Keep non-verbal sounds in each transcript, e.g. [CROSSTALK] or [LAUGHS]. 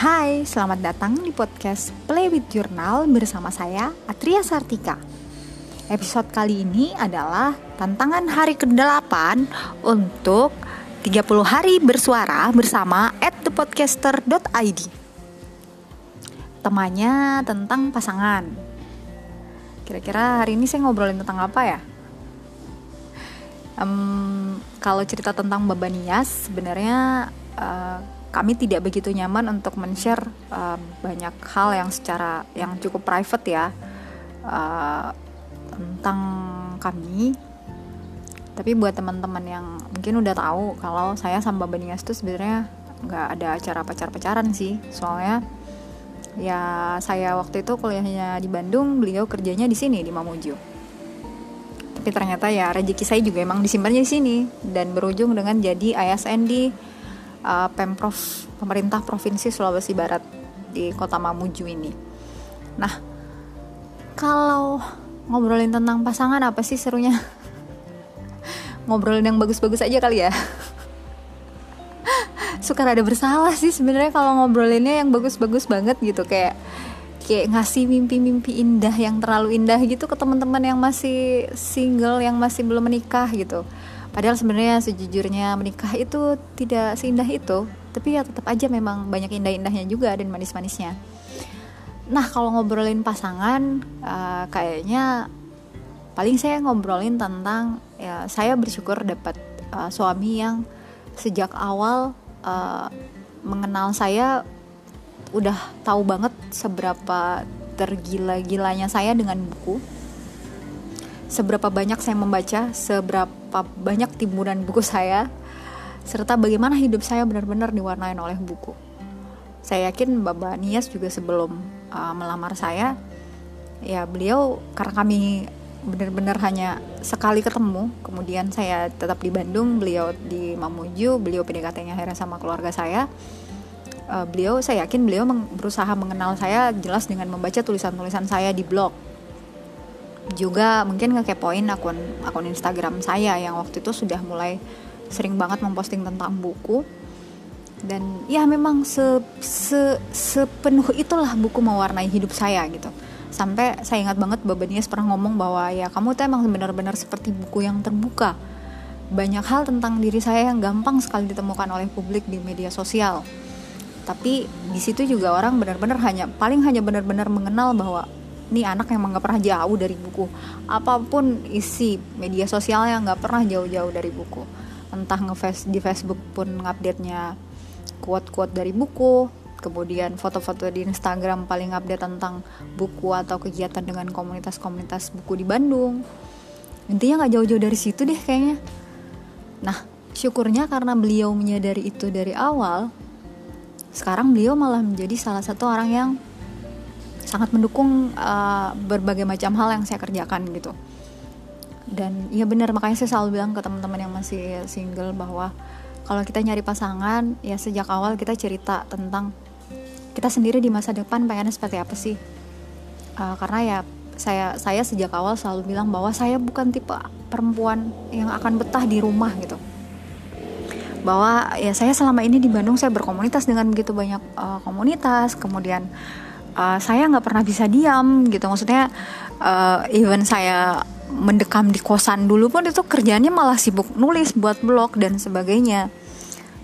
Hai, selamat datang di podcast Play with Journal bersama saya Atria Sartika. Episode kali ini adalah tantangan hari ke-8 untuk 30 hari bersuara bersama thepodcaster.id. Temanya tentang pasangan. Kira-kira hari ini saya ngobrolin tentang apa ya? Um, kalau cerita tentang Babanias, sebenarnya uh, kami tidak begitu nyaman untuk men-share uh, banyak hal yang secara yang cukup private ya uh, tentang kami. Tapi buat teman-teman yang mungkin udah tahu kalau saya sama Banias itu sebenarnya nggak ada acara pacar-pacaran sih. Soalnya ya saya waktu itu kuliahnya di Bandung beliau kerjanya di sini di Mamuju. Tapi ternyata ya rezeki saya juga emang disimpannya di sini dan berujung dengan jadi ASN di uh, pemprov pemerintah provinsi Sulawesi Barat di kota Mamuju ini. Nah, kalau ngobrolin tentang pasangan apa sih serunya? [LAUGHS] ngobrolin yang bagus-bagus aja kali ya. [LAUGHS] Suka rada bersalah sih sebenarnya kalau ngobrolinnya yang bagus-bagus banget gitu kayak kayak ngasih mimpi-mimpi indah yang terlalu indah gitu ke teman-teman yang masih single yang masih belum menikah gitu Padahal sebenarnya sejujurnya menikah itu tidak seindah itu, tapi ya tetap aja memang banyak indah-indahnya juga dan manis-manisnya. Nah kalau ngobrolin pasangan, uh, kayaknya paling saya ngobrolin tentang ya saya bersyukur dapat uh, suami yang sejak awal uh, mengenal saya udah tahu banget seberapa tergila-gilanya saya dengan buku seberapa banyak saya membaca, seberapa banyak timbunan buku saya, serta bagaimana hidup saya benar-benar diwarnai oleh buku. Saya yakin Bapak Nias juga sebelum uh, melamar saya, ya beliau karena kami benar-benar hanya sekali ketemu, kemudian saya tetap di Bandung, beliau di Mamuju, beliau PDKT-nya akhirnya sama keluarga saya. Uh, beliau saya yakin beliau berusaha mengenal saya jelas dengan membaca tulisan-tulisan saya di blog juga mungkin ngekepoin akun akun Instagram saya yang waktu itu sudah mulai sering banget memposting tentang buku. Dan ya memang se, se sepenuh itulah buku mewarnai hidup saya gitu. Sampai saya ingat banget Baba Nias pernah ngomong bahwa ya kamu tuh emang benar-benar seperti buku yang terbuka. Banyak hal tentang diri saya yang gampang sekali ditemukan oleh publik di media sosial. Tapi di situ juga orang benar-benar hanya paling hanya benar-benar mengenal bahwa nih anak emang nggak pernah jauh dari buku. Apa pun isi media sosialnya nggak pernah jauh-jauh dari buku. Entah nge di Facebook pun ngupdate nya quote-quote dari buku kemudian foto-foto di Instagram paling update tentang buku atau kegiatan dengan komunitas-komunitas buku di Bandung. Intinya nggak jauh-jauh dari situ deh kayaknya. Nah syukurnya karena beliau menyadari itu dari awal sekarang beliau malah menjadi salah satu orang yang sangat mendukung uh, berbagai macam hal yang saya kerjakan gitu. Dan ya benar makanya saya selalu bilang ke teman-teman yang masih single bahwa kalau kita nyari pasangan ya sejak awal kita cerita tentang kita sendiri di masa depan pengennya seperti apa sih. Uh, karena ya saya saya sejak awal selalu bilang bahwa saya bukan tipe perempuan yang akan betah di rumah gitu. Bahwa ya saya selama ini di Bandung saya berkomunitas dengan begitu banyak uh, komunitas kemudian uh, saya nggak pernah bisa diam gitu. Maksudnya uh, even saya mendekam di kosan dulu pun itu kerjanya malah sibuk nulis buat blog dan sebagainya.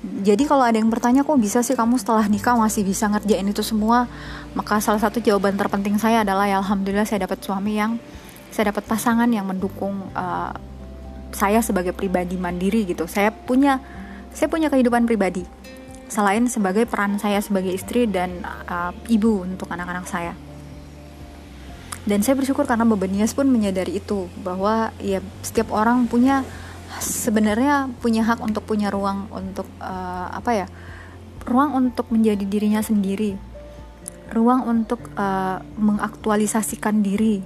Jadi kalau ada yang bertanya kok bisa sih kamu setelah nikah masih bisa ngerjain itu semua? Maka salah satu jawaban terpenting saya adalah ya alhamdulillah saya dapat suami yang saya dapat pasangan yang mendukung uh, saya sebagai pribadi mandiri gitu. Saya punya saya punya kehidupan pribadi selain sebagai peran saya sebagai istri dan uh, ibu untuk anak-anak saya. Dan saya bersyukur karena Babanias pun menyadari itu bahwa ya setiap orang punya sebenarnya punya hak untuk punya ruang untuk uh, apa ya ruang untuk menjadi dirinya sendiri, ruang untuk uh, mengaktualisasikan diri.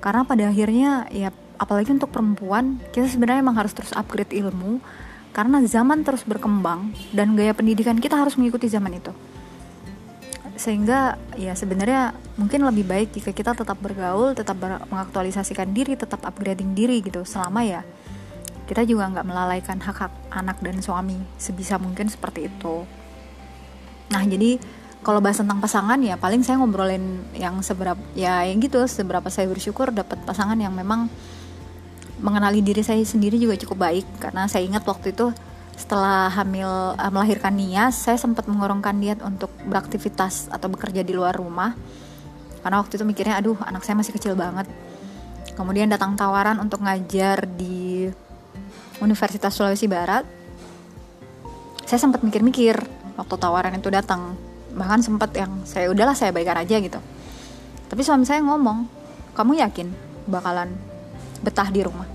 Karena pada akhirnya ya apalagi untuk perempuan kita sebenarnya emang harus terus upgrade ilmu karena zaman terus berkembang dan gaya pendidikan kita harus mengikuti zaman itu sehingga ya sebenarnya mungkin lebih baik jika kita tetap bergaul, tetap ber mengaktualisasikan diri, tetap upgrading diri gitu selama ya kita juga nggak melalaikan hak hak anak dan suami sebisa mungkin seperti itu. Nah jadi kalau bahas tentang pasangan ya paling saya ngobrolin yang seberapa ya yang gitu seberapa saya bersyukur dapat pasangan yang memang mengenali diri saya sendiri juga cukup baik. Karena saya ingat waktu itu setelah hamil uh, melahirkan Nia saya sempat mengorongkan niat untuk beraktivitas atau bekerja di luar rumah. Karena waktu itu mikirnya aduh anak saya masih kecil banget. Kemudian datang tawaran untuk ngajar di Universitas Sulawesi Barat. Saya sempat mikir-mikir waktu tawaran itu datang. Bahkan sempat yang saya udahlah saya baikan aja gitu. Tapi suami saya ngomong kamu yakin bakalan betah di rumah.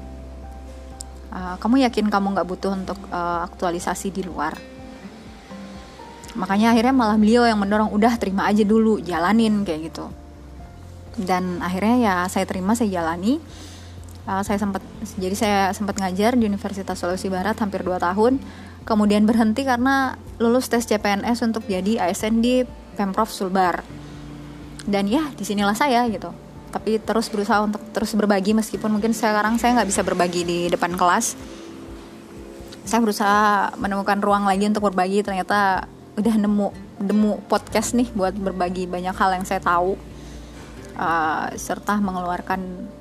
Uh, kamu yakin kamu nggak butuh untuk uh, aktualisasi di luar? Makanya akhirnya malah beliau yang mendorong udah terima aja dulu jalanin kayak gitu. Dan akhirnya ya saya terima saya jalani. Uh, saya sempat jadi saya sempat ngajar di Universitas Sulawesi Barat hampir 2 tahun. Kemudian berhenti karena lulus tes CPNS untuk jadi ASN di Pemprov Sulbar. Dan ya di sinilah saya gitu tapi terus berusaha untuk terus berbagi meskipun mungkin sekarang saya nggak bisa berbagi di depan kelas saya berusaha menemukan ruang lagi untuk berbagi ternyata udah nemu nemu podcast nih buat berbagi banyak hal yang saya tahu uh, serta mengeluarkan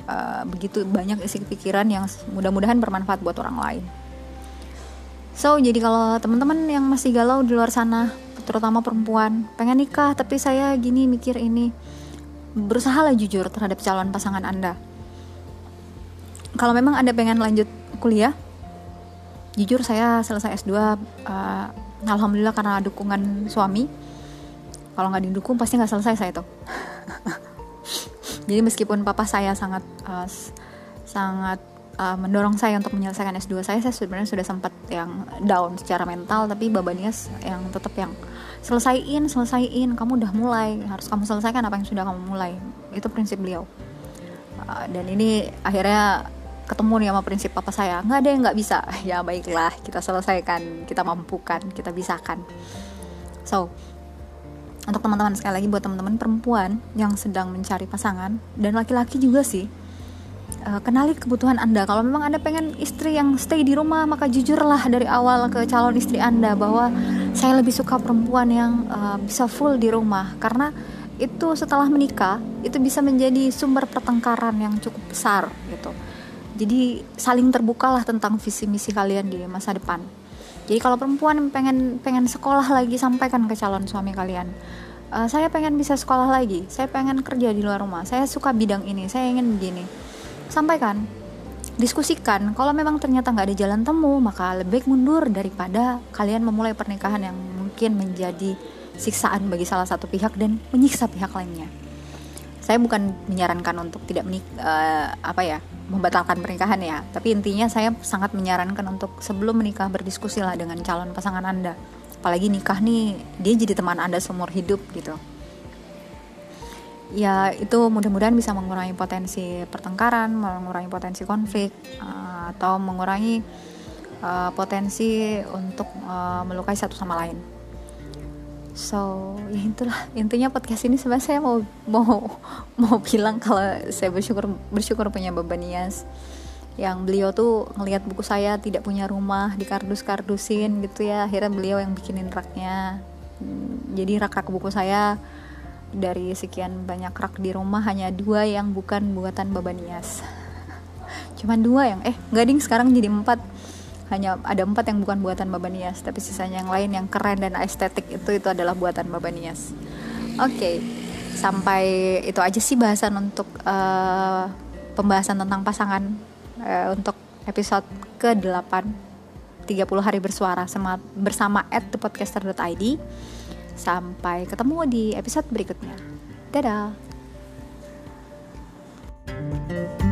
uh, begitu banyak isi pikiran yang mudah-mudahan bermanfaat buat orang lain. So jadi kalau teman-teman yang masih galau di luar sana, terutama perempuan, pengen nikah tapi saya gini mikir ini, berusahalah jujur terhadap calon pasangan Anda. Kalau memang Anda pengen lanjut kuliah, jujur saya selesai S2 uh, alhamdulillah karena dukungan suami. Kalau nggak didukung pasti nggak selesai saya tuh. [LAUGHS] Jadi meskipun papa saya sangat uh, sangat uh, mendorong saya untuk menyelesaikan S2 saya, saya sebenarnya sudah sempat yang down secara mental, tapi babanya yang tetap yang selesaiin selesaiin kamu udah mulai harus kamu selesaikan apa yang sudah kamu mulai. Itu prinsip beliau. Uh, dan ini akhirnya ketemu nih sama prinsip papa saya. Nggak ada yang nggak bisa. [LAUGHS] Ya baiklah kita selesaikan kita mampukan kita bisakan. So untuk teman-teman sekali lagi buat teman-teman perempuan yang sedang mencari pasangan dan laki-laki juga sih uh, kenali kebutuhan Anda. Kalau memang Anda pengen istri yang stay di rumah, maka jujurlah dari awal ke calon istri Anda bahwa saya lebih suka perempuan yang uh, bisa full di rumah karena itu setelah menikah itu bisa menjadi sumber pertengkaran yang cukup besar gitu. Jadi saling terbukalah tentang visi misi kalian di masa depan. Jadi kalau perempuan pengen pengen sekolah lagi sampaikan ke calon suami kalian. Uh, saya pengen bisa sekolah lagi, saya pengen kerja di luar rumah, saya suka bidang ini, saya ingin begini sampaikan diskusikan. Kalau memang ternyata nggak ada jalan temu maka lebih baik mundur daripada kalian memulai pernikahan yang mungkin menjadi siksaan bagi salah satu pihak dan menyiksa pihak lainnya. Saya bukan menyarankan untuk tidak menik uh, apa ya membatalkan pernikahan ya. Tapi intinya saya sangat menyarankan untuk sebelum menikah berdiskusilah dengan calon pasangan anda. Apalagi nikah nih dia jadi teman anda seumur hidup gitu ya itu mudah-mudahan bisa mengurangi potensi pertengkaran, mengurangi potensi konflik uh, atau mengurangi uh, potensi untuk uh, melukai satu sama lain. So ya itulah. Intinya podcast ini sebenarnya saya mau mau mau bilang kalau saya bersyukur bersyukur punya beban yang beliau tuh ngelihat buku saya tidak punya rumah di kardus kardusin gitu ya. Akhirnya beliau yang bikinin raknya. Hmm, jadi rak rak buku saya dari sekian banyak rak di rumah hanya dua yang bukan buatan Babanias [LAUGHS] cuman dua yang eh nggak ding sekarang jadi empat. Hanya ada empat yang bukan buatan Babanias tapi sisanya yang lain yang keren dan estetik itu itu adalah buatan Babanias oke okay. sampai itu aja sih bahasan untuk uh, pembahasan tentang pasangan uh, untuk episode ke-8 30 hari bersuara sama bersama at thepodcaster.id Sampai ketemu di episode berikutnya. Dadah. thank you